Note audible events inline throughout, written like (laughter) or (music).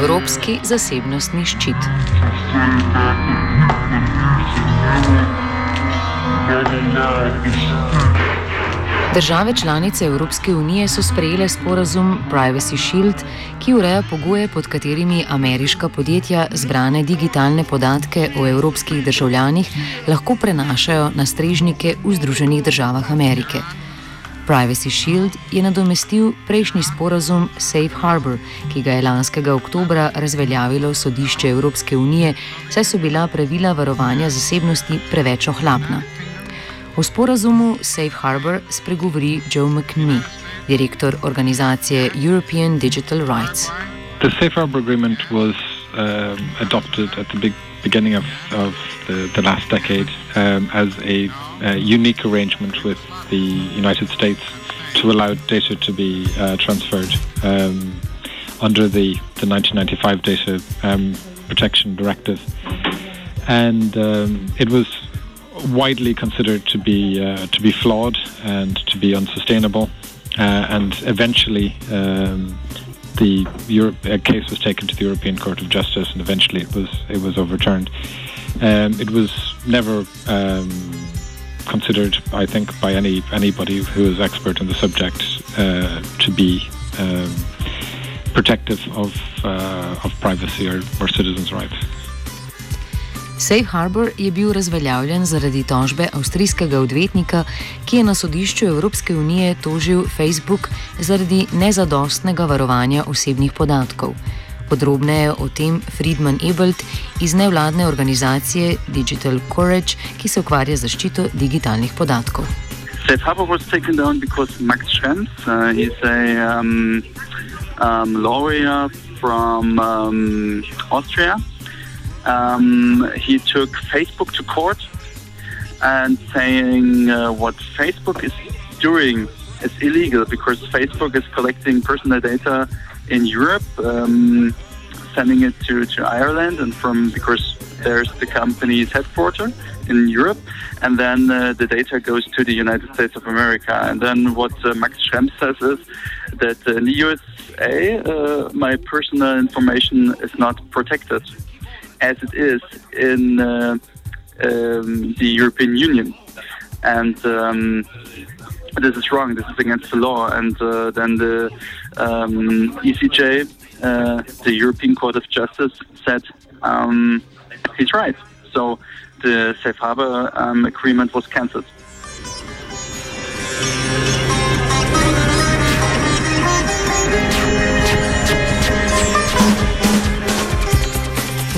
Evropski zasebnostni ščit. Države članice Evropske unije so sprejele sporazum Privacy Shield, ki ureja pogoje, pod katerimi ameriška podjetja zbrane digitalne podatke o evropskih državljanih lahko prenašajo na strežnike v Združenih državah Amerike. Privacy Shield je nadomestil prejšnji sporazum Safe Harbor, ki ga je lanskega oktobra razveljavilo sodišče Evropske unije, saj so bila pravila varovanja zasebnosti preveč ohlapna. V sporazumu Safe Harbor spregovori Joe McNee, direktor organizacije European Digital Rights. The Safe Harbor Agreement was um, adopted at the big beginning of, of the, the last decade um, as a, a unique arrangement with the United States to allow data to be uh, transferred um, under the, the 1995 Data um, Protection Directive. And um, it was widely considered to be uh, to be flawed and to be unsustainable, uh, and eventually um, the case was taken to the European Court of Justice, and eventually it was it was overturned. Um, it was never um, considered, I think, by any anybody who is expert in the subject uh, to be um, protective of uh, of privacy or, or citizens' rights. Safe Harbor je bil razveljavljen zaradi tožbe avstrijskega odvetnika, ki je na sodišču Evropske unije tožil Facebook zaradi nezadostnega varovanja osebnih podatkov. Podrobneje o tem Friedman Ebelt iz nevladne organizacije Digital Courage, ki se ukvarja z zaščito digitalnih podatkov. Safe Harbor was taken down because Max Schrems, uh, he's a um, um, lawyer from um, Austria. Um, he took Facebook to court and saying uh, what Facebook is doing is illegal because Facebook is collecting personal data in Europe, um, sending it to, to Ireland, and from because there's the company's headquarters in Europe, and then uh, the data goes to the United States of America. And then what uh, Max Schrems says is that in the USA, uh, my personal information is not protected as it is in uh, um, the European Union. And um, this is wrong. This is against the law. And uh, then the um, ECJ, uh, the European Court of Justice, said um, he's right. So the safe harbor um, agreement was cancelled.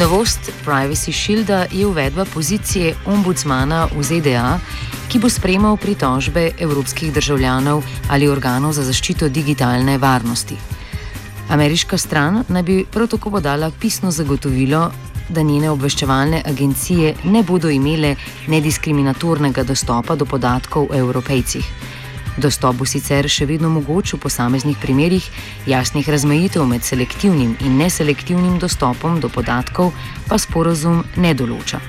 Novost Privacy Shielda je uvedba pozicije ombudsmana v ZDA, ki bo sprejemal pritožbe evropskih državljanov ali organov za zaščito digitalne varnosti. Ameriška stran naj bi prav tako podala pisno zagotovilo, da njene obveščevalne agencije ne bodo imele nediskriminatornega dostopa do podatkov o evropejcih. Dostop bo sicer še vedno mogoč v posameznih primerjih, jasnih razmejitev med selektivnim in neselektivnim dostopom do podatkov pa sporozum ne določa.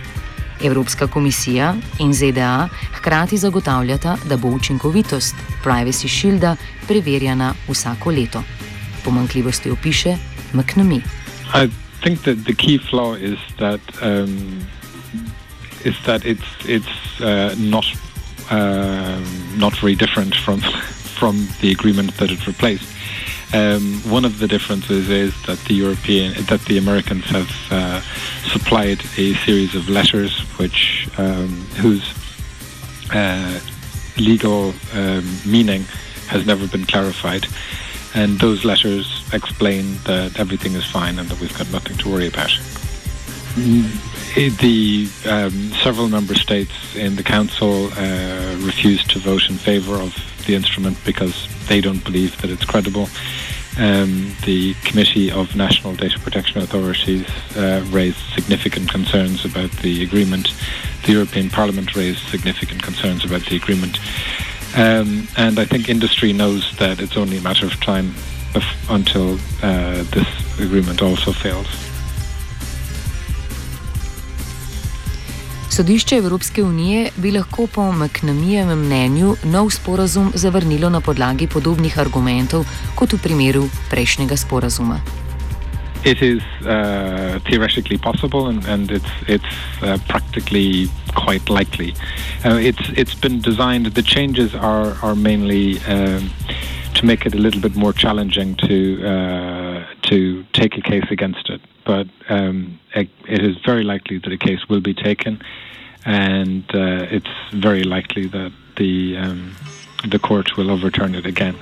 Evropska komisija in ZDA hkrati zagotavljata, da bo učinkovitost Privacy Shielda preverjana vsako leto. Pomankljivosti opiše McNamee. I think that the key flaw is that um, is that it's it's uh, not um, not very different from (laughs) from the agreement that it replaced. Um, one of the differences is that the European, that the Americans have uh, supplied a series of letters, which um, whose uh, legal um, meaning has never been clarified, and those letters explain that everything is fine and that we've got nothing to worry about. The um, several member states in the council uh, refused to vote in favour of the instrument because they don't believe that it's credible. Um, the Committee of National Data Protection Authorities uh, raised significant concerns about the agreement. The European Parliament raised significant concerns about the agreement. Um, and I think industry knows that it's only a matter of time until uh, this agreement also fails. Sodišče Evropske unije bi lahko po McNamijevem mnenju nov sporazum zavrnilo na podlagi podobnih argumentov kot v primeru prejšnjega sporazuma. It is uh, theoretically possible, and, and it's it's uh, practically quite likely. Uh, it's it's been designed. The changes are are mainly um, to make it a little bit more challenging to uh, to take a case against it. But um, it, it is very likely that a case will be taken, and uh, it's very likely that the um, the court will overturn it again.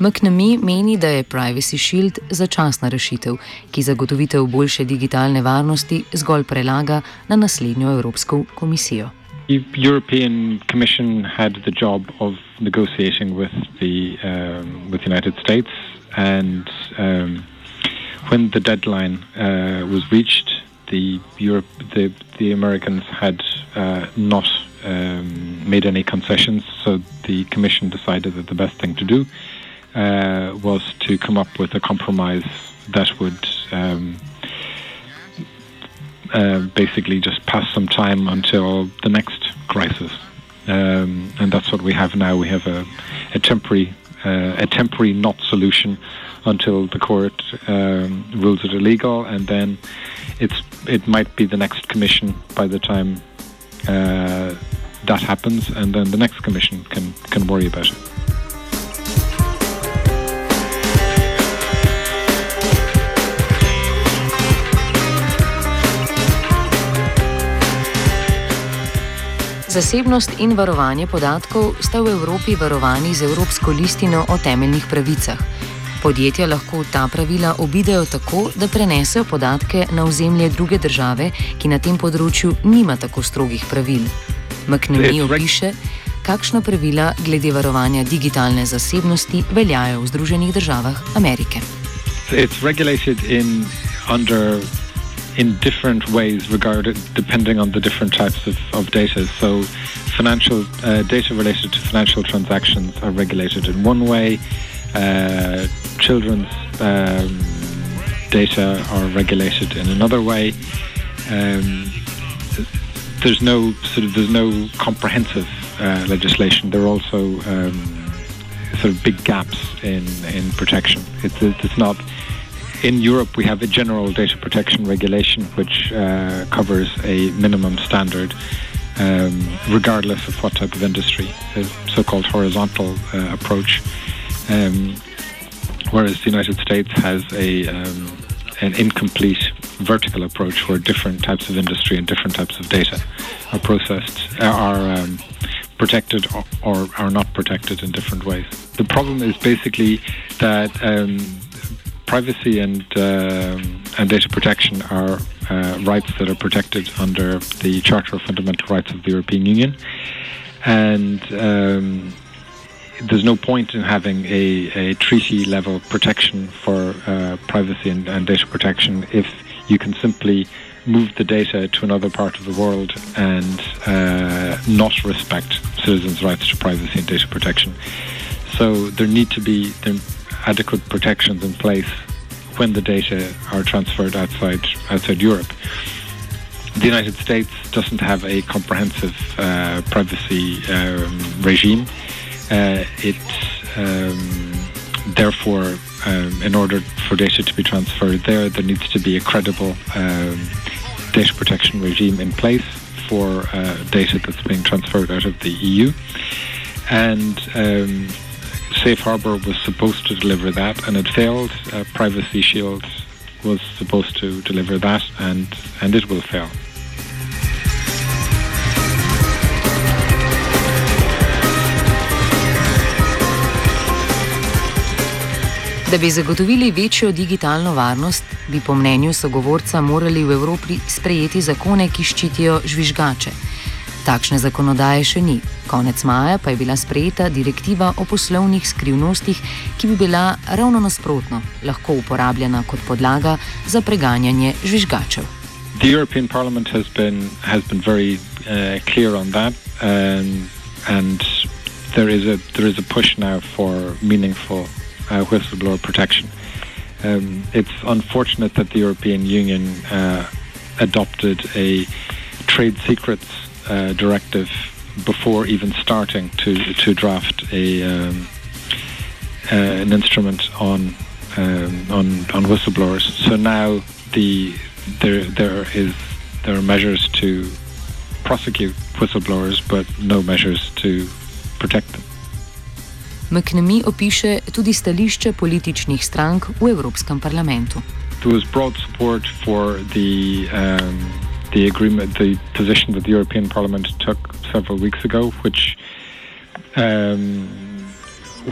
McNamee meni, da je Privacy Shield začasna rešitev, ki zagotovitev boljše digitalne varnosti zgolj prelaga na naslednjo Evropsko komisijo. The European Commission had the job of negotiating with the um, with the United States, and um, when the deadline uh, was reached, the Europe the the Americans had uh, not um, made any concessions, so the Commission decided that the best thing to do uh, was to come up with a compromise that would um, uh, basically just pass some time until the next crisis. Um, and that's what we have now. We have a, a temporary, uh, a temporary not solution until the court um, rules it illegal, and then it's it might be the next commission by the time uh, that happens, and then the next commission can can worry about it. Zasebnost in varovanje podatkov sta v Evropi varovani z Evropsko listino o temeljnih pravicah. Podjetja lahko ta pravila obidejo tako, da prenesejo podatke na ozemlje druge države, ki na tem področju nima tako strogih pravil. McNamee opiše, kakšna pravila glede varovanja digitalne zasebnosti veljajo v Združenih državah Amerike. It's regulated in under in different ways regarded depending on the different types of, of data. So financial uh, data related to financial transactions are regulated in one way. Uh, children's um, data are regulated in another way. Um, there's no sort of there's no comprehensive uh, legislation. There are also um, sort of big gaps in in protection. It's it's not in Europe, we have a general data protection regulation which uh, covers a minimum standard, um, regardless of what type of industry, a so-called horizontal uh, approach. Um, whereas the United States has a um, an incomplete vertical approach where different types of industry and different types of data are processed, are um, protected or, or, are not protected in different ways. The problem is basically that um, privacy and uh, and data protection are uh, rights that are protected under the Charter of Fundamental Rights of the European Union, and um, there's no point in having a, a treaty level protection for uh, privacy and, and, data protection if you can simply move the data to another part of the world and uh, not respect citizens' rights to privacy and data protection. So there need to be there adequate protections in place when the data are transferred outside outside Europe. The United States doesn't have a comprehensive uh, privacy um, regime. Uh, it um, therefore, um, in order for data to be transferred there, there needs to be a credible um, data protection regime in place for uh, data that's being transferred out of the EU. And um, Safe Harbor was supposed to deliver that, and it failed. Uh, Privacy Shield was supposed to deliver that, and, and it will fail. Da bi zagotovili večjo digitalno varnost, bi po mnenju sogovorca morali v Evropi sprejeti zakone, ki ščitijo žvižgače. Takšne zakonodaje še ni. Konec maja pa je bila sprejeta direktiva o poslovnih skrivnostih, ki bi bila ravno nasprotno lahko uporabljena kot podlaga za preganjanje žvižgačev. The European Parliament has been has been very uh, clear on that, um, and there is a there is a push now for meaningful uh, whistleblower protection. Um, it's unfortunate that the European Union uh, adopted a trade secrets uh, directive before even starting to to draft a um, uh, an instrument on um, on on whistleblowers. So now the there there is there are measures to prosecute whistleblowers, but no measures to protect them. McNamee opiše tudi stališče političnih strank v Evropskem parlamentu. There was broad support for the um, the agreement, the position that the European Parliament took several weeks ago, which um,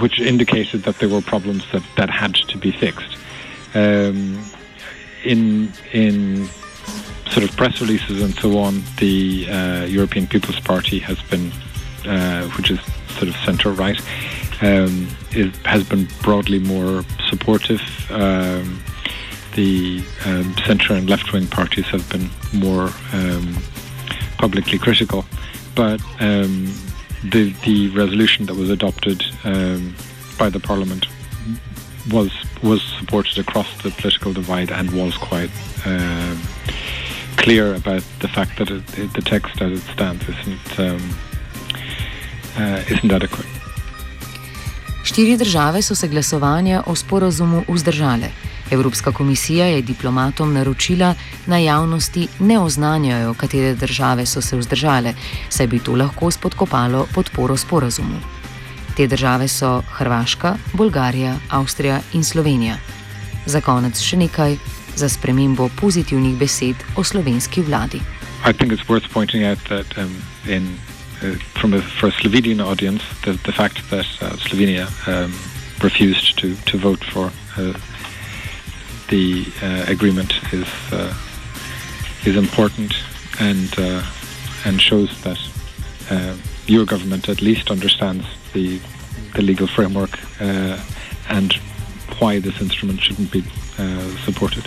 which indicated that there were problems that, that had to be fixed. Um, in in sort of press releases and so on, the uh, European People's Party has been, uh, which is sort of centre right, um, has been broadly more supportive. Um, the um, centre and left wing parties have been more um, publicly critical, but um, the the resolution that was adopted um, by the Parliament was was supported across the political divide and was quite um, clear about the fact that it, it, the text as it stands isn't um, uh, isn't adequate. Štiri države so se glasovanja o sporazumu vzdržale. Evropska komisija je diplomatom naročila, na javnosti ne oznanjajo, katere države so se vzdržale, saj bi to lahko spodkopalo podporo sporazumu. Te države so Hrvaška, Bolgarija, Avstrija in Slovenija. Za konec še nekaj za spremembo pozitivnih besed o slovenski vladi. I think it's worth pointing out that um, in uh, from a, for a Slovenian audience, the, the fact that uh, Slovenia um, refused to, to vote for uh, the uh, agreement is uh, is important and uh, and shows that uh, your government at least understands the the legal framework uh, and why this instrument shouldn't be supported.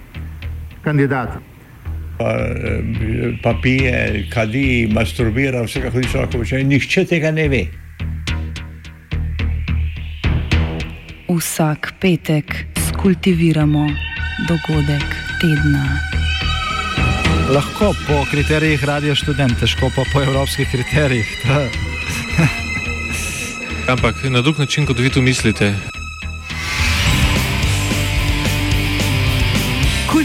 kandidat. Pa, eh, pa pije, kadi, masturbira, vse kako hoče lahko počne. Nihče tega ne ve. Vsak petek skultiviramo dogodek tedna. Lahko po kriterijih radio študent, težko pa po evropskih kriterijih. Ampak na drug način, kot vi tu mislite.